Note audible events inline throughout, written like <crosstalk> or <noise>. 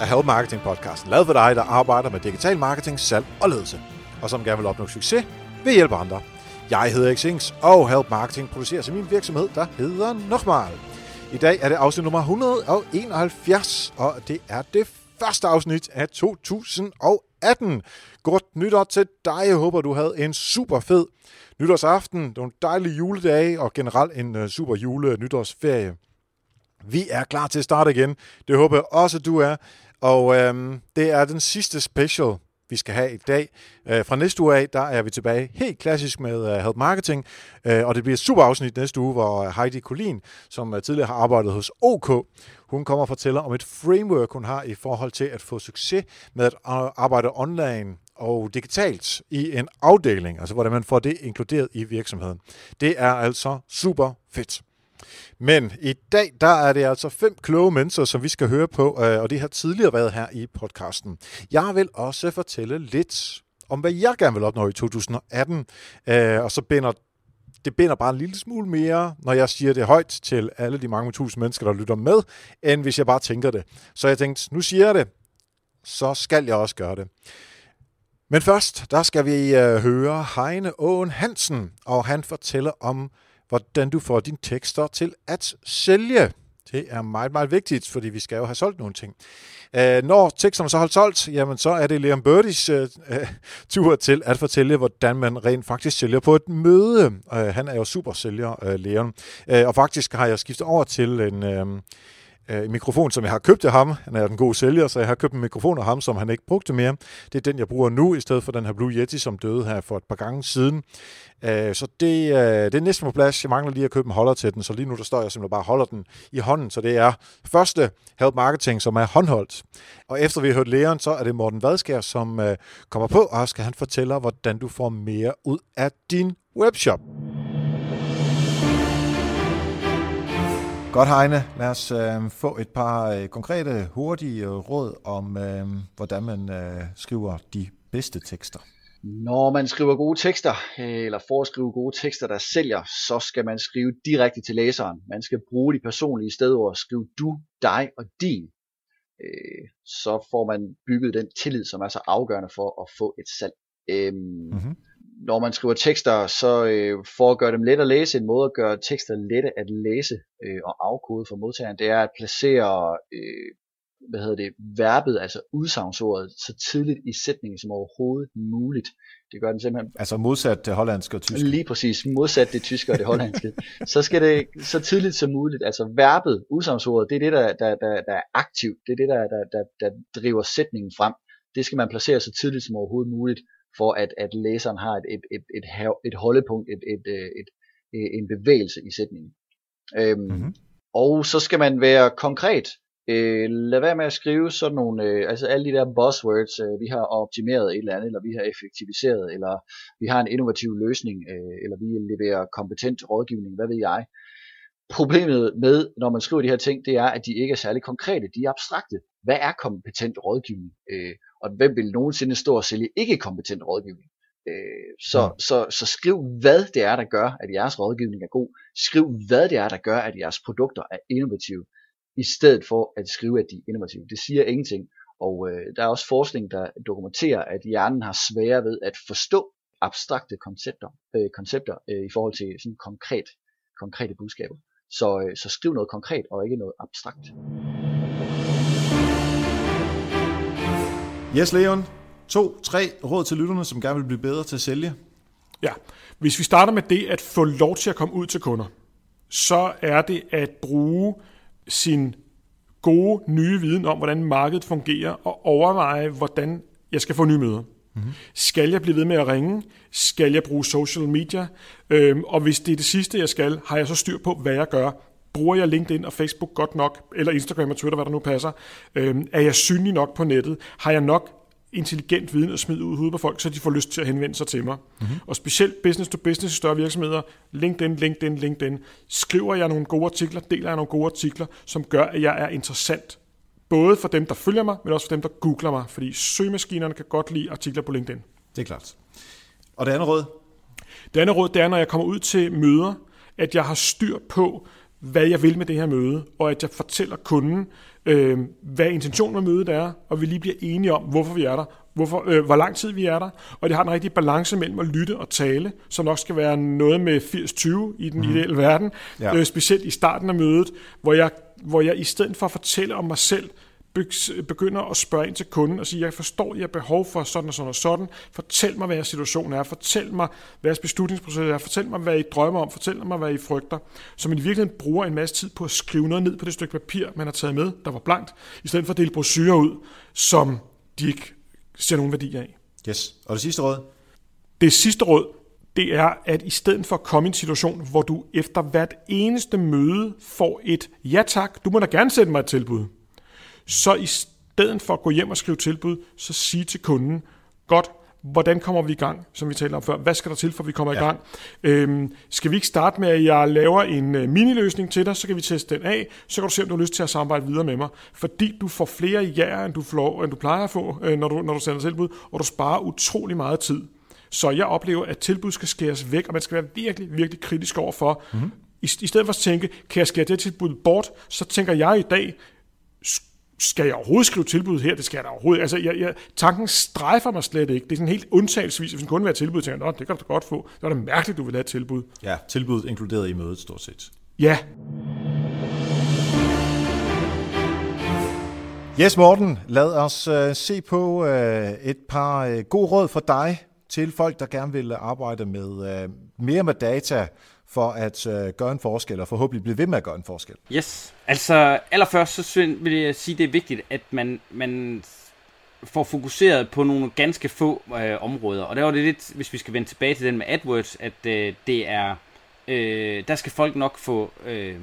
er Help Marketing podcasten, lavet for dig, der arbejder med digital marketing, salg og ledelse, og som gerne vil opnå succes ved at hjælpe andre. Jeg hedder Xings, og Help Marketing producerer til min virksomhed, der hedder Nochmal. I dag er det afsnit nummer 171, og det er det første afsnit af 2018. Godt nytår til dig. Jeg håber, du havde en super fed nytårsaften, nogle dejlige juledage og generelt en øh, super jule nytårsferie. Vi er klar til at starte igen. Det håber jeg også, du er. Og øhm, det er den sidste special, vi skal have i dag. Øh, fra næste uge af, der er vi tilbage helt klassisk med uh, Help Marketing. Øh, og det bliver et super afsnit næste uge, hvor øh, Heidi Kolin, som uh, tidligere har arbejdet hos OK, hun kommer og fortæller om et framework, hun har i forhold til at få succes med at arbejde online og digitalt i en afdeling, altså hvordan man får det inkluderet i virksomheden. Det er altså super fedt. Men i dag, der er det altså fem kloge mennesker, som vi skal høre på, øh, og det har tidligere været her i podcasten. Jeg vil også fortælle lidt om, hvad jeg gerne vil opnå i 2018, øh, og så binder det binder bare en lille smule mere, når jeg siger det højt til alle de mange tusind mennesker, der lytter med, end hvis jeg bare tænker det. Så jeg tænkte, nu siger jeg det, så skal jeg også gøre det. Men først, der skal vi øh, høre Heine Åen Hansen, og han fortæller om hvordan du får dine tekster til at sælge. Det er meget, meget vigtigt, fordi vi skal jo have solgt nogle ting. Uh, når teksterne så har solgt, jamen så er det Liam Birdies øh, øh, tur til at fortælle, hvordan man rent faktisk sælger på et møde. Uh, han er jo super sælger, øh, Leon. Uh, og faktisk har jeg skiftet over til en øh, en mikrofon, som jeg har købt af ham. Han er den gode sælger, så jeg har købt en mikrofon af ham, som han ikke brugte mere. Det er den, jeg bruger nu, i stedet for den her Blue Yeti, som døde her for et par gange siden. Øh, så det, øh, det er næsten på plads. Jeg mangler lige at købe en holder til den, så lige nu der står jeg simpelthen bare holder den i hånden. Så det er første Help Marketing, som er håndholdt. Og efter vi har hørt Leon, så er det Morten Vadskær, som øh, kommer på, og skal han fortælle, hvordan du får mere ud af din webshop. Godt, Heine. Lad os øh, få et par øh, konkrete, hurtige råd om, øh, hvordan man øh, skriver de bedste tekster. Når man skriver gode tekster, øh, eller får at skrive gode tekster, der sælger, så skal man skrive direkte til læseren. Man skal bruge de personlige stedord. Skriv du, dig og din. Øh, så får man bygget den tillid, som er så afgørende for at få et salg. Mm-hmm. Når man skriver tekster, så for at gøre dem let at læse, en måde at gøre tekster lette at læse og afkode for modtageren, det er at placere hvad hedder det, verbet, altså udsagnsordet, så tidligt i sætningen som overhovedet muligt. Det gør den simpelthen. Altså modsat det hollandske og tyske. Lige præcis, modsat det tyske og det hollandske. så skal det så tidligt som muligt, altså verbet, udsagnsordet, det er det, der, der, der, der er aktivt, det er det, der, der, der, der driver sætningen frem. Det skal man placere så tidligt som overhovedet muligt, for at, at læseren har et, et, et, et, et holdepunkt, et, et, et, et, en bevægelse i sætningen. Øhm, mm-hmm. Og så skal man være konkret Øh, lad være med at skrive sådan nogle, øh, altså alle de der buzzwords, øh, vi har optimeret et eller andet, eller vi har effektiviseret, eller vi har en innovativ løsning, øh, eller vi leverer kompetent rådgivning, hvad ved jeg. Problemet med, når man skriver de her ting, det er, at de ikke er særlig konkrete, de er abstrakte. Hvad er kompetent rådgivning? Øh, og hvem vil nogensinde stå og sælge ikke kompetent rådgivning? Øh, så, mm. så, så skriv, hvad det er, der gør, at jeres rådgivning er god. Skriv, hvad det er, der gør, at jeres produkter er innovative i stedet for at skrive, at de er innovative. Det siger ingenting. Og øh, der er også forskning, der dokumenterer, at hjernen har svære ved at forstå abstrakte koncepter, øh, koncepter øh, i forhold til sådan konkret, konkrete budskaber. Så, øh, så skriv noget konkret og ikke noget abstrakt. Yes, Leon. To, tre råd til lytterne, som gerne vil blive bedre til at sælge. Ja, hvis vi starter med det at få lov til at komme ud til kunder, så er det at bruge sin gode nye viden om, hvordan markedet fungerer, og overveje, hvordan jeg skal få nye møder. Mm-hmm. Skal jeg blive ved med at ringe? Skal jeg bruge social media? Øhm, og hvis det er det sidste, jeg skal, har jeg så styr på, hvad jeg gør? Bruger jeg LinkedIn og Facebook godt nok? Eller Instagram og Twitter, hvad der nu passer? Øhm, er jeg synlig nok på nettet? Har jeg nok intelligent viden at smide ud hovedet på folk, så de får lyst til at henvende sig til mig. Mm-hmm. Og specielt business to business i større virksomheder, LinkedIn, LinkedIn, LinkedIn, skriver jeg nogle gode artikler, deler jeg nogle gode artikler, som gør, at jeg er interessant. Både for dem, der følger mig, men også for dem, der googler mig, fordi søgemaskinerne kan godt lide artikler på LinkedIn. Det er klart. Og det andet råd? Det andet råd, det er, når jeg kommer ud til møder, at jeg har styr på, hvad jeg vil med det her møde, og at jeg fortæller kunden, øh, hvad intentionen med mødet er, og vi lige bliver enige om, hvorfor vi er der, hvorfor, øh, hvor lang tid vi er der, og det har en rigtig balance mellem at lytte og tale, som nok skal være noget med 80-20 i den mm. ideelle verden, ja. øh, specielt i starten af mødet, hvor jeg, hvor jeg i stedet for at fortælle om mig selv, begynder at spørge ind til kunden og sige, jeg forstår, jeg har behov for sådan og sådan og sådan. Fortæl mig, hvad jeres situation er. Fortæl mig, hvad jeres beslutningsproces er. Fortæl mig, hvad I drømmer om. Fortæl mig, hvad I frygter. Så man i virkeligheden bruger en masse tid på at skrive noget ned på det stykke papir, man har taget med, der var blankt, i stedet for at dele brosyrer ud, som de ikke ser nogen værdi af. Yes. Og det sidste råd? Det sidste råd, det er, at i stedet for at komme i en situation, hvor du efter hvert eneste møde får et ja tak, du må da gerne sætte mig et tilbud så i stedet for at gå hjem og skrive tilbud, så sige til kunden, godt, hvordan kommer vi i gang, som vi talte om før? Hvad skal der til, for vi kommer ja. i gang? Øhm, skal vi ikke starte med, at jeg laver en uh, miniløsning til dig, så kan vi teste den af, så kan du se, om du har lyst til at samarbejde videre med mig. Fordi du får flere ja'er, end du, får, end du plejer at få, øh, når, du, når du sender tilbud, og du sparer utrolig meget tid. Så jeg oplever, at tilbud skal skæres væk, og man skal være virkelig, virkelig kritisk over for. Mm-hmm. I, I stedet for at tænke, kan jeg skære det tilbud bort, så tænker jeg i dag, skal jeg overhovedet skrive tilbud her? Det skal jeg da overhovedet. Altså, jeg, jeg, tanken strejfer mig slet ikke. Det er sådan helt undtagelsesvis, hvis en kunde vil have tilbud, tænker jeg, det kan du godt få. Så er det mærkeligt, du vil have et tilbud. Ja, tilbud inkluderet i mødet stort set. Ja. Yes, Morten, lad os uh, se på uh, et par uh, gode råd for dig til folk, der gerne vil arbejde med uh, mere med data, for at øh, gøre en forskel, og forhåbentlig blive ved med at gøre en forskel? Yes. Altså, allerførst så vil jeg sige, det er vigtigt, at man, man får fokuseret på nogle ganske få øh, områder. Og der var det lidt, hvis vi skal vende tilbage til den med AdWords, at øh, det er, øh, der skal folk nok få, øh,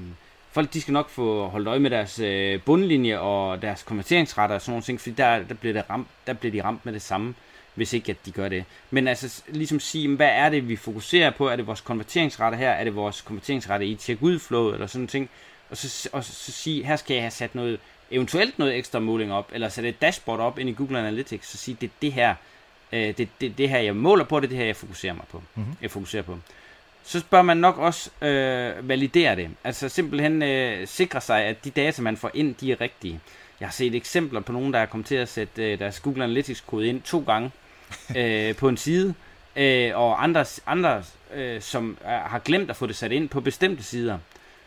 folk de skal nok få holdt øje med deres øh, bundlinje og deres konverteringsretter og sådan nogle ting, fordi der, der, bliver, det ramt, der bliver de ramt med det samme hvis ikke at de gør det. Men altså ligesom sige, hvad er det, vi fokuserer på? Er det vores konverteringsrate her? Er det vores konverteringsrate i check ud eller sådan ting? Og så, og så sige, her skal jeg have sat noget, eventuelt noget ekstra måling op, eller sætte et dashboard op ind i Google Analytics, så sige, det er det her, øh, det, det, det her, jeg måler på, det er det her, jeg fokuserer mig på. Mm-hmm. Jeg fokuserer på. Så bør man nok også øh, validere det. Altså simpelthen øh, sikre sig, at de data, man får ind, de er rigtige. Jeg har set eksempler på nogen, der er kommet til at sætte øh, deres Google Analytics-kode ind to gange, <laughs> øh, på en side, øh, og andre, andre øh, som er, har glemt at få det sat ind på bestemte sider.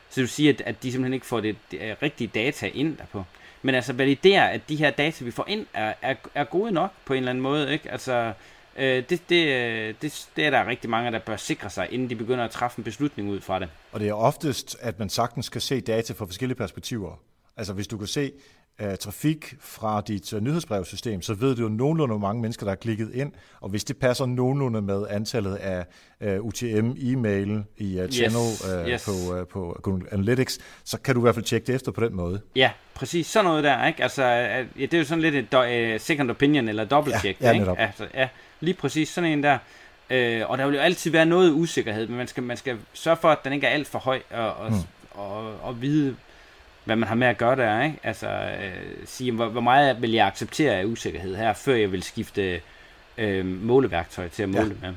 Så det vil sige, at, at de simpelthen ikke får det, det øh, rigtige data ind derpå. Men altså validere, at de her data, vi får ind, er, er, er gode nok på en eller anden måde. Ikke? Altså, øh, det, det, øh, det, det er der rigtig mange, der bør sikre sig, inden de begynder at træffe en beslutning ud fra det. Og det er oftest, at man sagtens kan se data fra forskellige perspektiver. Altså hvis du kan se, uh, trafik fra dit uh, nyhedsbrevsystem, så ved du jo nogenlunde, hvor mange mennesker, der er klikket ind, og hvis det passer nogenlunde med antallet af uh, UTM-e-mail i uh, channel yes, uh, yes. På, uh, på Google Analytics, så kan du i hvert fald tjekke det efter på den måde. Ja, præcis. Sådan noget der, ikke? Altså, ja, det er jo sådan lidt et uh, second opinion eller dobbelt check, ja, ja, ikke? Altså, ja, lige præcis sådan en der. Uh, og der vil jo altid være noget usikkerhed, men man skal, man skal sørge for, at den ikke er alt for høj, og, og, mm. og, og, og vide, hvad man har med at gøre der, ikke? Altså, øh, sige, hvor, hvor meget vil jeg acceptere af usikkerhed her, før jeg vil skifte øh, måleværktøj til at måle ja. med.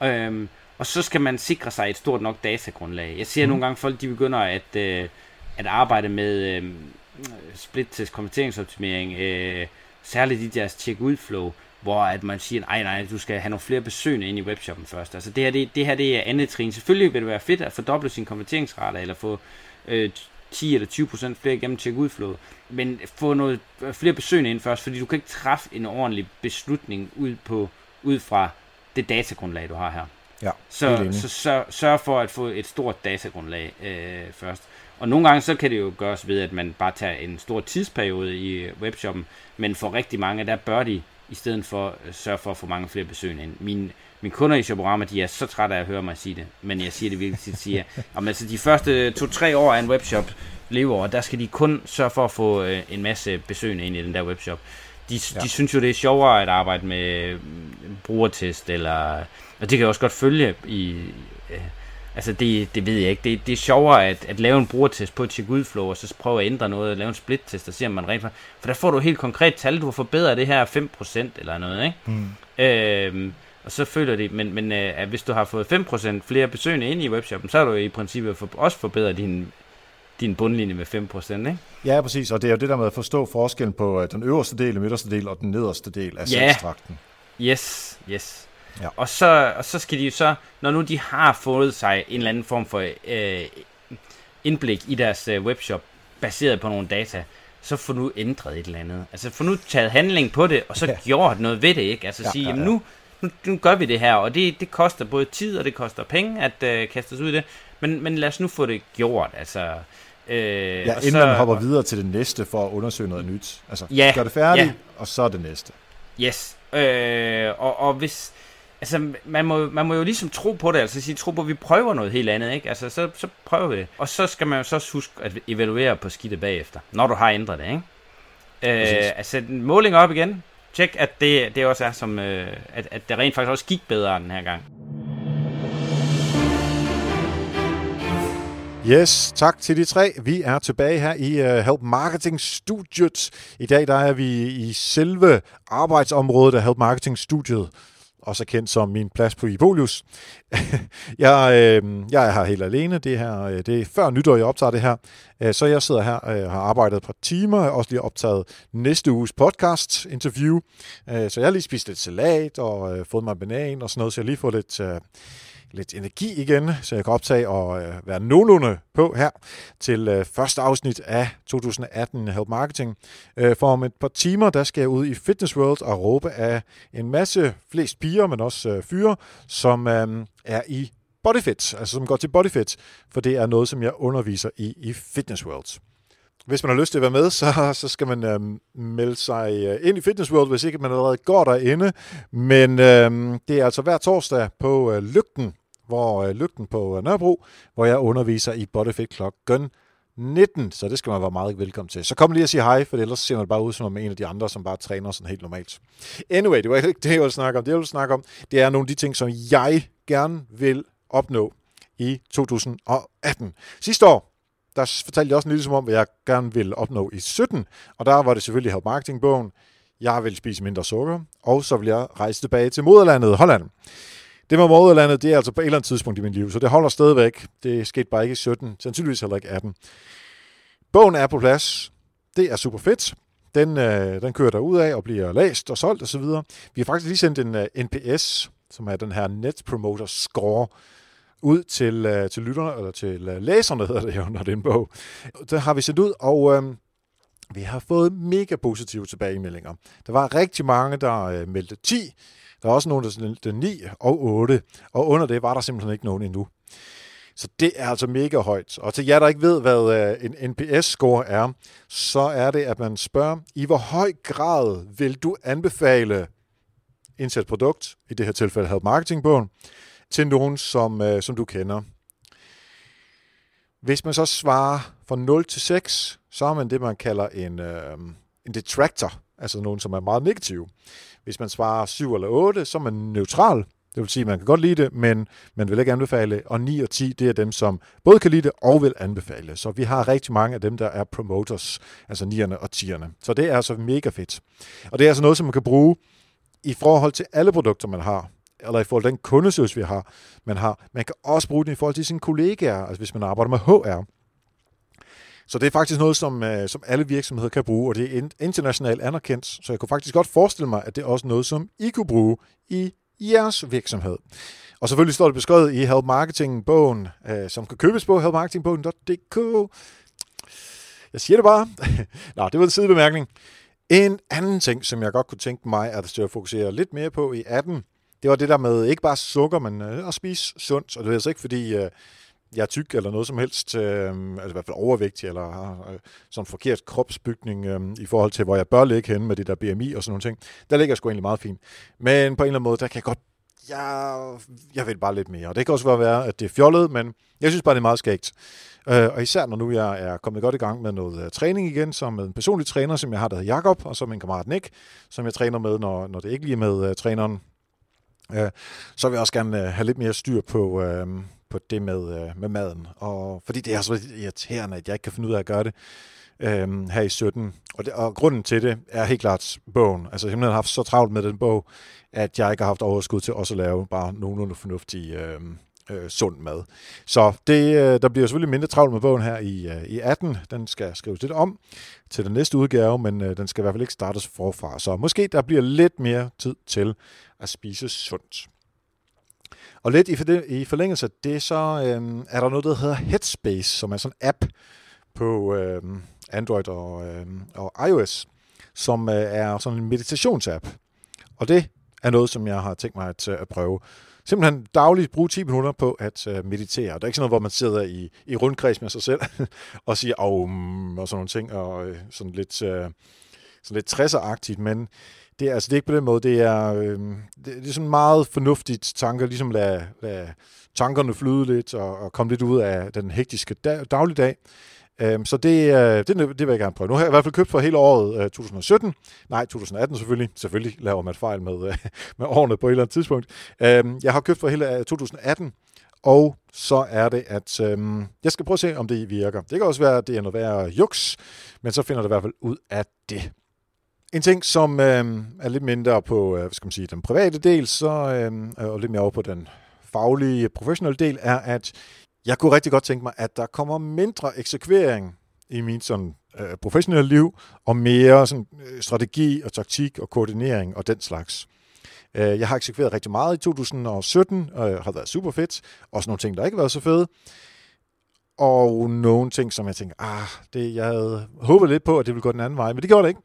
Ja. Øhm, og så skal man sikre sig et stort nok datagrundlag. Jeg ser mm. nogle gange folk, de begynder at, øh, at arbejde med øh, split-test konverteringsoptimering, øh, særligt i deres check-ud-flow, hvor at man siger, nej, nej, du skal have nogle flere besøgende ind i webshoppen først. Altså det her, det, det her det er andet trin. Selvfølgelig vil det være fedt at fordoble sin konverteringsrate, eller få øh, 10 eller 20 procent flere igennem check udflået. Men få noget flere besøgende ind først, fordi du kan ikke træffe en ordentlig beslutning ud, på, ud fra det datagrundlag, du har her. Ja, så, så sørg, sørg for at få et stort datagrundlag øh, først. Og nogle gange så kan det jo gøres ved, at man bare tager en stor tidsperiode i webshoppen, men for rigtig mange, der bør de i stedet for sørge for at få mange flere besøgende ind. Min mine kunder i Shoporama, de er så trætte af at høre mig sige det, men jeg siger det virkelig til at sige, at altså, de første to-tre år af en webshop lever, der skal de kun sørge for at få øh, en masse besøgende ind i den der webshop. De, ja. de synes jo, det er sjovere at arbejde med mm, brugertest, eller, og det kan jeg også godt følge i, øh, altså det, det ved jeg ikke, det, det er sjovere at, at lave en brugertest på et check-ud-flow, og så prøve at ændre noget, lave en split-test, og se om man rent for, for der får du helt konkret tal, du har forbedret det her 5% eller noget, ikke? Mm. Øh, og så føler de, men, men øh, at hvis du har fået 5% flere besøgende ind i webshoppen, så har du i princippet for, også forbedret din, din bundlinje med 5%, ikke? Ja, præcis, og det er jo det der med at forstå forskellen på øh, den øverste del, den midterste del og den nederste del af Ja. salgstrakten. Yes, yes. Ja. Og, så, og så skal de jo så, når nu de har fået sig en eller anden form for øh, indblik i deres øh, webshop, baseret på nogle data, så få nu ændret et eller andet. Altså få nu taget handling på det, og så Ja. ja. gjort noget ved det, ikke? Altså Ja, ja, sige, ja, jamen ja. nu, nu, nu gør vi det her, og det, det koster både tid, og det koster penge at øh, kaste os ud i det, men, men lad os nu få det gjort, altså... Øh, Ja, inden så, man hopper videre til det næste for at undersøge noget nyt. Altså, Ja, gør det færdigt, ja. og så er det næste. Yes. Øh, og, og hvis... Altså, man må, man må jo ligesom tro på det, altså sige, tro på, at vi prøver noget helt andet, ikke? Altså, så, så prøver vi det. Og så skal man jo så huske at evaluere på skidtet bagefter, når du har ændret det, ikke? Øh, altså, måling op igen. Tjek, at det, det også er som, øh, at, at det rent faktisk også gik bedre den her gang. Yes, tak til de tre. Vi er tilbage her i uh, Help Marketing Studiet. I dag der er vi i selve arbejdsområdet af Help Marketing Studiet, også kendt som min plads på Ibolius. <laughs> jeg, øh, jeg er her helt alene. Det, her, øh, det er før nytår, jeg optager det her. Øh, så jeg sidder her øh, og øh, har arbejdet et par timer. Jeg har også lige optaget næste uges podcast interview. Øh, så jeg har lige spist lidt salat og øh, fået mig en banan og sådan noget, så jeg har lige fået lidt... Øh, lidt energi igen, så jeg kan optage og øh, være nogenlunde på her til øh, første afsnit af 2018 Help Marketing. Øh, for om et par timer, der skal jeg ud i Fitness World og råbe af en masse, flest piger, men også øh, fyre, som øh, er i Bodyfit, altså som går til Bodyfit, for det er noget, som jeg underviser i i Fitness World. Hvis man har lyst til at være med, så, så skal man øhm, melde sig øh, ind i Fitness World, hvis ikke man allerede går derinde. Men øhm, det er altså hver torsdag på øh, Lygten, hvor øh, Lygten på øh, Nørrebro, hvor jeg underviser i Bodyfit klokken 19, så det skal man være meget velkommen til. Så kom lige og sige hej, for ellers ser man bare ud som en af de andre, som bare træner sådan helt normalt. Anyway, det var ikke det, jeg ville snakke om. Det, jeg ville snakke om, det er nogle af de ting, som jeg gerne vil opnå i 2018. Sidste år, der fortalte jeg også en lille som om, hvad jeg gerne ville opnå i 17, og der var det selvfølgelig Help Marketing-bogen. Jeg vil spise mindre sukker, og så vil jeg rejse tilbage til moderlandet Holland. Det med moderlandet, det er altså på et eller andet tidspunkt i mit liv, så det holder stadigvæk. Det skete bare ikke i 17, sandsynligvis heller ikke 18. Bogen er på plads. Det er super fedt. Den, øh, den kører der ud af og bliver læst og solgt osv. Vi har faktisk lige sendt en øh, uh, NPS, som er den her Net Promoter Score, ud til, uh, til lytterne, eller til uh, læserne hedder det jo, når det er en bog. Det har vi sendt ud, og øh, vi har fået mega positive tilbagemeldinger. Der var rigtig mange, der øh, meldte 10, der er også nogen, der meldte 9 og 8, og under det var der simpelthen ikke nogen endnu. Så det er altså mega højt. Og til jer, der ikke ved, hvad øh, en NPS-score er, så er det, at man spørger, i hvor høj grad vil du anbefale indsat produkt, i det her tilfælde Help marketingbogen, til nogen, som, øh, som du kender. Hvis man så svarer fra 0 til 6, så har man det, man kalder en, øh, en detractor, altså nogen, som er meget negativ. Hvis man svarer 7 eller 8, så er man neutral, det vil sige, at man kan godt lide det, men man vil ikke anbefale. Og 9 og 10, det er dem, som både kan lide det og vil anbefale. Så vi har rigtig mange af dem, der er promoters, altså 9'erne og 10'erne. Så det er altså mega fedt. Og det er altså noget, som man kan bruge i forhold til alle produkter, man har eller i forhold til den kundeservice, vi har, man har. Man kan også bruge den i forhold til sine kollegaer, altså hvis man arbejder med HR. Så det er faktisk noget, som, øh, som alle virksomheder kan bruge, og det er internationalt anerkendt. Så jeg kunne faktisk godt forestille mig, at det er også noget, som I kunne bruge i jeres virksomhed. Og selvfølgelig står det beskrevet i Help Marketing-bogen, øh, som kan købes på helpmarketingbogen.dk. Jeg siger det bare. <laughs> Nå, det var en sidebemærkning. En anden ting, som jeg godt kunne tænke mig, at fokusere lidt mere på i 18, det var det der med ikke bare sukker, men øh, at spise sundt. Og det er altså ikke, fordi øh, jeg er tyk eller noget som helst, øh, altså i hvert fald overvægtig, eller har øh, sådan forkert kropsbygning øh, i forhold til, hvor jeg bør ligge henne med det der BMI og sådan nogle ting. Der ligger jeg sgu egentlig meget fint. Men på en eller anden måde, der kan jeg godt, jeg, jeg vil bare lidt mere. Og det kan også være, at det er fjollet, men jeg synes bare, det er meget skægt. Øh, og især når nu jeg er kommet godt i gang med noget øh, træning igen, som med en personlig træner, som jeg har, der hedder Jakob, og så min kammerat Nick, som jeg træner med, når, når det ikke lige er med uh, træneren. Øh, så vil jeg også gerne øh, have lidt mere styr på, uh, på det med, øh, med maden. Og, fordi det er så irriterende, at jeg ikke kan finde ud af at gøre det uh, her i 17. Og, det, og grunden til det er helt klart bogen. Altså jeg har haft så travlt med den bog, at jeg ikke har haft overskud til også at lave bare nogenlunde fornuftige øh, øh, sund mad. Så det, øh, der bliver selvfølgelig mindre travlt med bogen her i, øh, i 18. Den skal skrives lidt om til den næste udgave, men øh, den skal i hvert fald ikke startes forfra. Så måske der bliver lidt mere tid til at spise sundt. Og lidt i, for det, i forlængelse af det, så øh, er der noget, der hedder Headspace, som er sådan en app på øh, Android og, øh, og iOS, som øh, er sådan en meditationsapp. Og det er noget, som jeg har tænkt mig at, øh, at prøve. Simpelthen dagligt bruge 10 minutter på at øh, meditere. Det er ikke sådan noget, hvor man sidder i, i rundkreds med sig selv <laughs> og siger om mm, og sådan nogle ting, og øh, sådan lidt, øh, sådan lidt 60'er-agtigt, men det er, altså, det er ikke på den måde. Det er, øh, det, det er sådan meget fornuftigt tanker, ligesom lade, lade tankerne flyde lidt og, og komme lidt ud af den hektiske dag, dagligdag. Øhm, så det, øh, det, det vil jeg gerne prøve. Nu har jeg i hvert fald købt for hele året øh, 2017. Nej, 2018 selvfølgelig. Selvfølgelig laver man fejl med, øh, <laughs> med årene på et eller andet tidspunkt. Øhm, jeg har købt for hele øh, 2018, og så er det, at øhm, jeg skal prøve at se, om det virker. Det kan også være, at det er noget værre juks, men så finder det i hvert fald ud af det. En ting, som øh, er lidt mindre på øh, hvad skal man sige, den private del, så, øh, og lidt mere over på den faglige, professionelle del, er, at jeg kunne rigtig godt tænke mig, at der kommer mindre eksekvering i min sådan, øh, professionelle liv, og mere sådan, øh, strategi og taktik og koordinering og den slags. Øh, jeg har eksekveret rigtig meget i 2017, og det øh, har været super fedt. Også nogle ting, der ikke har været så fede. Og nogle ting, som jeg tænker, ah, det, jeg havde håbet lidt på, at det ville gå den anden vej, men det gjorde det ikke.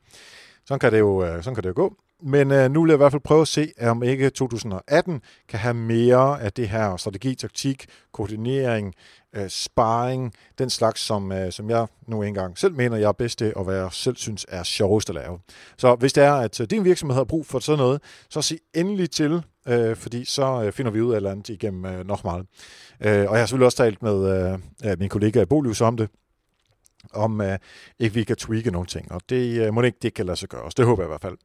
Sådan kan det jo, øh, sådan kan det jo gå. Men øh, nu vil jeg i hvert fald prøve at se, om ikke 2018 kan have mere af det her strategi, taktik, koordinering, øh, sparring, den slags, som, øh, som jeg nu engang selv mener, jeg er bedst til, og hvad jeg selv synes er sjovest at lave. Så hvis det er, at øh, din virksomhed har brug for sådan noget, så sig endelig til, øh, fordi så øh, finder vi ud af et eller andet igennem øh, nok meget. Øh, og jeg har selvfølgelig også talt med øh, øh min kollega Bolius om det, om øh, ikke vi kan tweake nogle ting, og det øh, må ikke det kan lade sig gøre. Det håber jeg i hvert fald.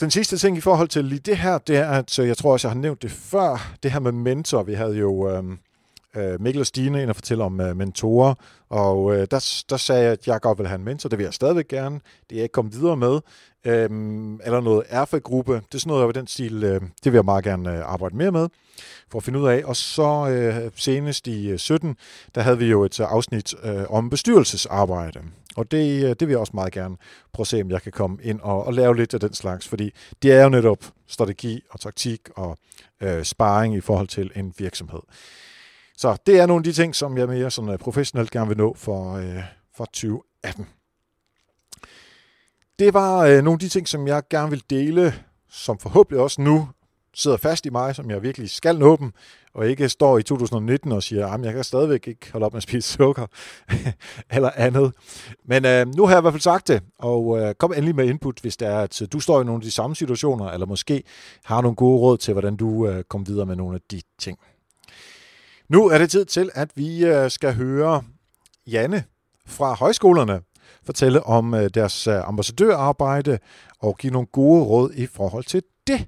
Den sidste ting i forhold til lige det her, det er, at jeg tror også, jeg har nævnt det før, det her med mentor. Vi havde jo øh, øh Mikkel og Stine ind og fortælle om øh, mentorer, og øh, der, der sagde jeg, at jeg godt vil have en mentor. Det vil jeg stadigvæk gerne. Det er jeg ikke kommet videre med. Øhm, eller noget erfa-gruppe. Det er sådan noget af den stil, øh, det vil jeg meget gerne øh, arbejde mere med, for at finde ud af. Og så øh, senest i øh, 17, der havde vi jo et øh, afsnit øh, om bestyrelsesarbejde. Og det, øh, det vil jeg også meget gerne prøve at se, om jeg kan komme ind og, og lave lidt af den slags, fordi det er jo netop strategi og taktik og øh, sparring i forhold til en virksomhed. Så det er nogle af de ting, som jeg mere sådan, øh, professionelt gerne vil nå for, øh, for 2018. Det var øh, nogle af de ting, som jeg gerne vil dele, som forhåbentlig også nu sidder fast i mig, som jeg virkelig skal nå dem, og ikke står i 2019 og siger, ah, at jeg kan stadigvæk ikke holde op med at spise sukker <laughs> eller andet. Men øh, nu har jeg i hvert fald sagt det, og øh, kom endelig med input, hvis det er, at øh, du står i nogle af de samme situationer, eller måske har nogle gode råd til, hvordan du øh, kommer videre med nogle af de ting. Nu er det tid til, at vi øh, skal høre Janne fra højskolerne fortælle om øh, deres øh, ambassadørarbejde og give nogle gode råd i forhold til det.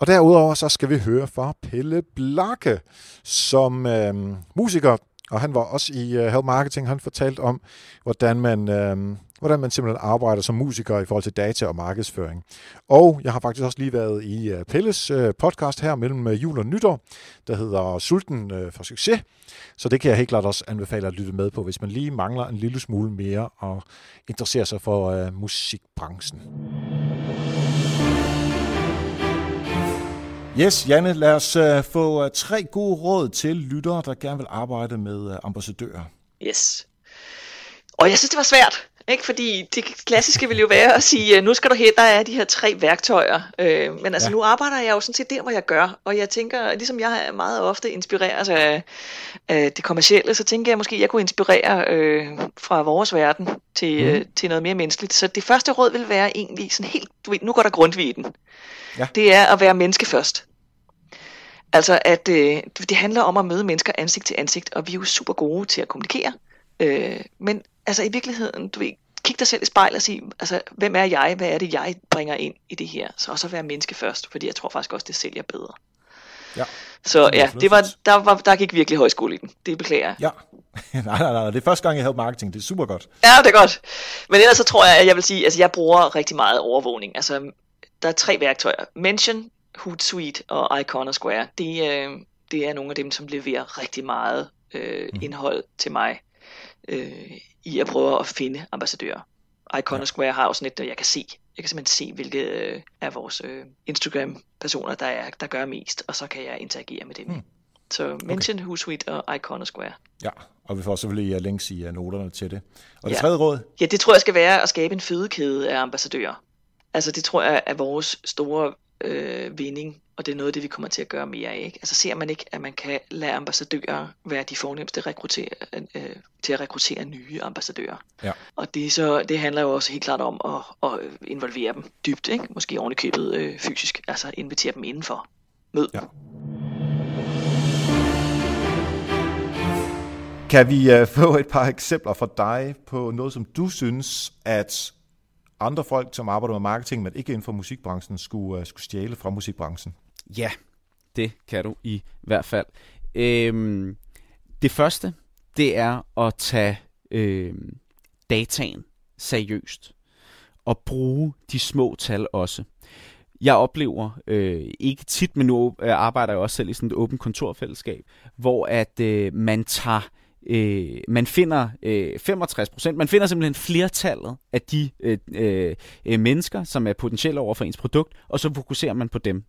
Og derudover så skal vi høre fra Pelle Blakke, som øh, musiker, og han var også i øh, Help Marketing, han fortalte om, hvordan man, øh, hvordan man simpelthen arbejder som musiker i forhold til data og markedsføring. Og jeg har faktisk også lige været i uh, Pelles uh, podcast her mellem uh, jul og nytår, der hedder Sulten for succes. Så det kan jeg helt klart også anbefale at lytte med på, hvis man lige mangler en lille smule mere og interesserer sig for uh, musikbranchen. Yes, Janne, lad os uh, få uh, tre gode råd til lyttere, der gerne vil arbejde med uh, ambassadører. Yes. Og jeg synes, det var svært. Ikke? Fordi det klassiske vil jo være at sige, nu skal du her, der er de her tre værktøjer. Øh, men altså ja. nu arbejder jeg jo sådan set der, hvor jeg gør. Og jeg tænker, ligesom jeg meget ofte inspireres af, af det kommercielle, så tænker jeg måske, at jeg kunne inspirere øh, fra vores verden til, mm. øh, til noget mere menneskeligt. Så det første råd vil være egentlig sådan helt, du ved, nu går der grundvig i den. Ja. Det er at være menneske først. Altså at øh, det handler om at møde mennesker ansigt til ansigt, og vi er jo super gode til at kommunikere. Øh, men altså i virkeligheden, du ved, kig dig selv i spejlet og sig, altså, hvem er jeg? Hvad er det, jeg bringer ind i det her? Så også at være menneske først, fordi jeg tror faktisk også, det sælger bedre. Ja. Så ja, det var, der, var, der gik virkelig højskole i den. Det beklager jeg. Ja. <laughs> nej, nej, nej. Det er første gang, jeg havde marketing. Det er super godt. Ja, det er godt. Men ellers så tror jeg, at jeg vil sige, altså jeg bruger rigtig meget overvågning. Altså, der er tre værktøjer. Mention, Hootsuite og Iconosquare. Det, øh, det er nogle af dem, som leverer rigtig meget øh, mm. indhold til mig øh, i at prøve at finde ambassadører. Icon ja. Square har også net, jeg kan se. Jeg kan simpelthen se, hvilke øh, af vores øh, Instagram-personer, der, er, der gør mest, og så kan jeg interagere med dem. Mm. Så mention okay. Hootsuite og Icon Square. Ja, og vi får selvfølgelig links i uh, noterne til det. Og det ja. tredje råd? Ja, det tror jeg skal være at skabe en fødekæde af ambassadører. Altså det tror jeg er vores store øh, vinding, og det er noget af det, vi kommer til at gøre mere af. Ikke? Altså ser man ikke, at man kan lade ambassadører være de fornemmeste rekruttere, øh, til at rekruttere nye ambassadører. Ja. Og det, så, det handler jo også helt klart om at, at involvere dem dybt, ikke? måske oven i købet øh, fysisk, altså invitere dem indenfor. Mød ja. Kan vi uh, <laughs> få et par eksempler fra dig på noget, som du synes, at andre folk, som arbejder med marketing, men ikke inden for musikbranchen, skulle, uh, skulle stjæle fra musikbranchen? Ja, det kan du i hvert fald. Øhm, det første, det er at tage øhm, dataen seriøst og bruge de små tal også. Jeg oplever øh, ikke tit, men nu øh, arbejder jeg også selv i sådan et åbent kontorfællesskab, hvor at øh, man tager øh, man finder øh, 65 procent, man finder simpelthen flertallet af de øh, øh, øh, mennesker, som er potentielle over for ens produkt, og så fokuserer man på dem.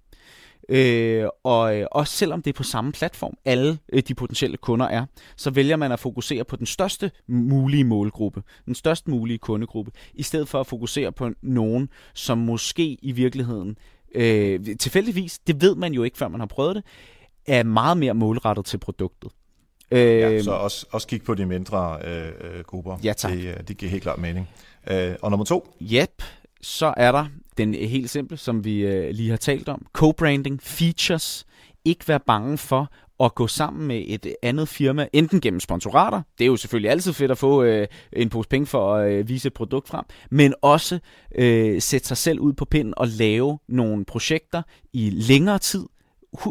Øh, og øh, også selvom det er på samme platform, alle øh, de potentielle kunder er, så vælger man at fokusere på den største mulige målgruppe, den største mulige kundegruppe, i stedet for at fokusere på nogen, som måske i virkeligheden, øh, tilfældigvis, det ved man jo ikke, før man har prøvet det, er meget mere målrettet til produktet. Øh, ja, så også, også kigge på de mindre øh, øh, grupper. Ja, tak. Det, øh, det giver helt klart mening. Øh, og nummer to? Yep, så er der den helt simple, som vi øh, lige har talt om. Co-branding, features. Ikke være bange for at gå sammen med et andet firma, enten gennem sponsorater, det er jo selvfølgelig altid fedt at få øh, en pose penge for at øh, vise et produkt frem, men også øh, sætte sig selv ud på pinden og lave nogle projekter i længere tid,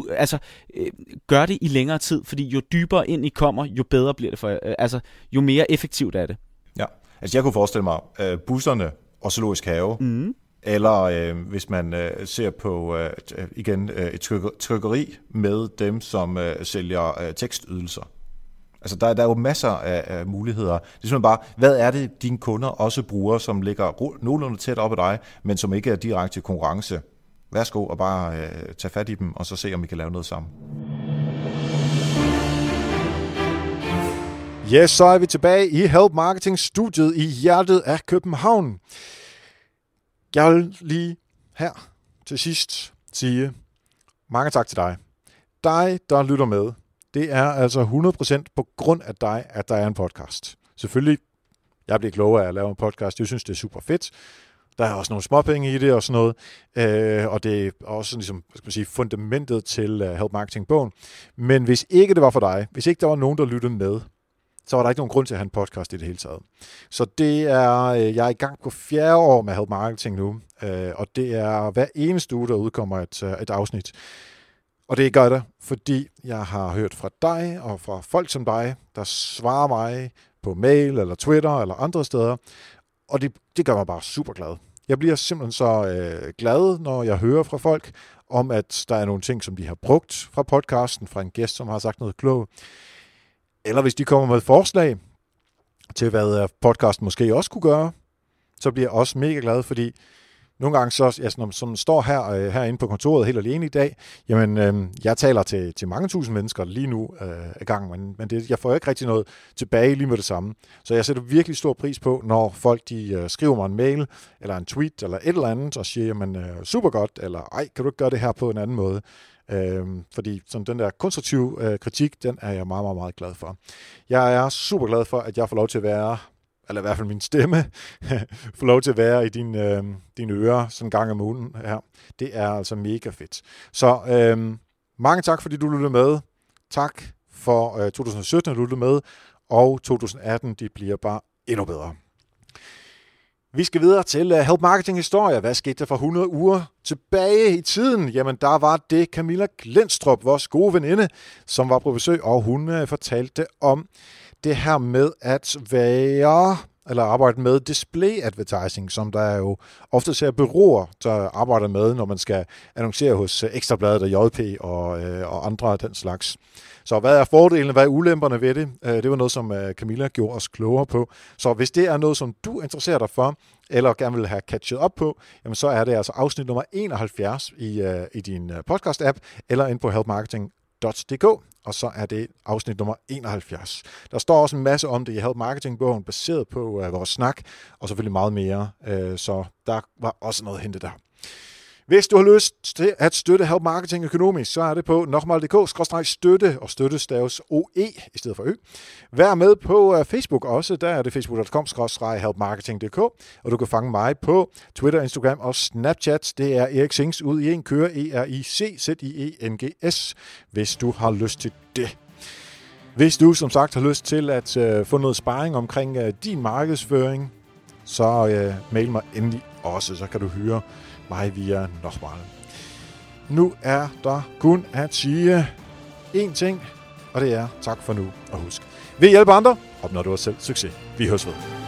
altså, øh, gør det i længere tid, fordi jo dybere ind I kommer, jo bedre bliver det for øh, altså, jo mere effektivt er det. Ja, altså jeg kunne forestille mig, øh, busserne og zoologisk have, mm. eller øh, hvis man øh, ser på øh, igen øh, et trykkeri med dem, som øh, sælger øh, tekstydelser. Altså, der, der er jo masser af, af muligheder. Det er simpelthen bare, hvad er det, dine kunder også bruger, som ligger nogenlunde tæt op ad dig, men som ikke er direkte konkurrence Værsgo og bare øh, tage fat i dem, og så se, om vi kan lave noget sammen. Yes, så er vi tilbage i Help Marketing studiet i hjertet af København. Jeg vil lige her til sidst sige mange tak til dig. Dig, der lytter med, det er altså 100% på grund af dig, at der er en podcast. Selvfølgelig, jeg bliver klogere af at lave en podcast. Jeg synes, det er super fedt. Der er også nogle småpenge i det og sådan noget, øh, og det er også ligesom, skal man sige, fundamentet til uh, Help Marketing-bogen. Men hvis ikke det var for dig, hvis ikke der var nogen, der lyttede med, så var der ikke nogen grund til at have en podcast i det hele taget. Så det er, øh, jeg er i gang på fjerde år med Help Marketing nu, øh, og det er hver eneste uge, der udkommer et, et afsnit. Og det gør det, fordi jeg har hørt fra dig og fra folk som dig, der svarer mig på mail eller Twitter eller andre steder, og det, det gør mig bare super glad. Jeg bliver simpelthen så øh, glad, når jeg hører fra folk om, at der er nogle ting, som de har brugt fra podcasten, fra en gæst, som har sagt noget klogt. Eller hvis de kommer med et forslag til, hvad podcasten måske også kunne gøre, så bliver jeg også mega glad, fordi nogle gange så, ja, når man som står her øh, herinde på kontoret helt alene i dag, jamen øh, jeg taler til, til mange tusind mennesker lige nu øh, ad gang, men, men det, jeg får ikke rigtig noget tilbage lige med det samme. Så jeg sætter virkelig stor pris på, når folk de øh, skriver mig en mail, eller en tweet, eller et eller andet, og siger, jamen øh, super godt, eller ej, kan du ikke gøre det her på en anden måde? Øh, fordi sådan den der konstruktive øh, kritik, den er jeg meget, meget, meget glad for. Jeg er super glad for, at jeg får lov til at være eller i hvert fald min stemme, <laughs> få lov til at være i din, øh, dine ører sådan en gang om ugen her. Det er altså mega fedt. Så øh, mange tak, fordi du lyttede med. Tak for øh, 2017, at du lyttede med. Og 2018, de bliver bare endnu bedre. Vi skal videre til uh, Help Marketing Historie. Hvad skete der for 100 uger tilbage i tiden? Jamen, der var det Camilla Glenstrup, vores gode veninde, som var på besøg, og hun uh, fortalte om det her med at være eller arbejde med display advertising, som der jo ofte ser bureauer, der arbejder med, når man skal annoncere hos øh, Ekstrabladet og JP og, øh, og andre af den slags. Så hvad er fordelene, hvad er ulemperne ved det? Øh, det var noget, som øh, Camilla gjorde os klogere på. Så hvis det er noget, som du interesserer dig for, eller gerne vil have catchet op på, jamen så er det altså afsnit nummer 71 i, i din podcast-app, eller ind på helpmarketing.dk, og så er det afsnit nummer 71. Der står også en masse om det i Help Marketing-bogen, baseret på uh, vores snak, og selvfølgelig meget mere, uh, så der var også noget hentet der. Hvis du har lyst til at støtte Help Marketing økonomisk, så er det på nokmal.dk-støtte, og støtte staves OE i stedet for Ø. Vær med på øh, Facebook også, der er det facebook.com-helpmarketing.dk, og du kan fange mig på Twitter, Instagram og Snapchat. Det er Erik Sings ud i en kører, E-R-I-C-Z-I-E-N-G-S, hvis du har lyst til det. Hvis du som sagt har lyst til at øh, få noget sparring omkring øh, din markedsføring, så øh, mail mig endelig også, så kan du høre mig via Nochmal. Nu er der kun at sige én ting, og det er tak for nu, og husk, vi hjælper andre, opnår du også selv succes. Vi høres ved.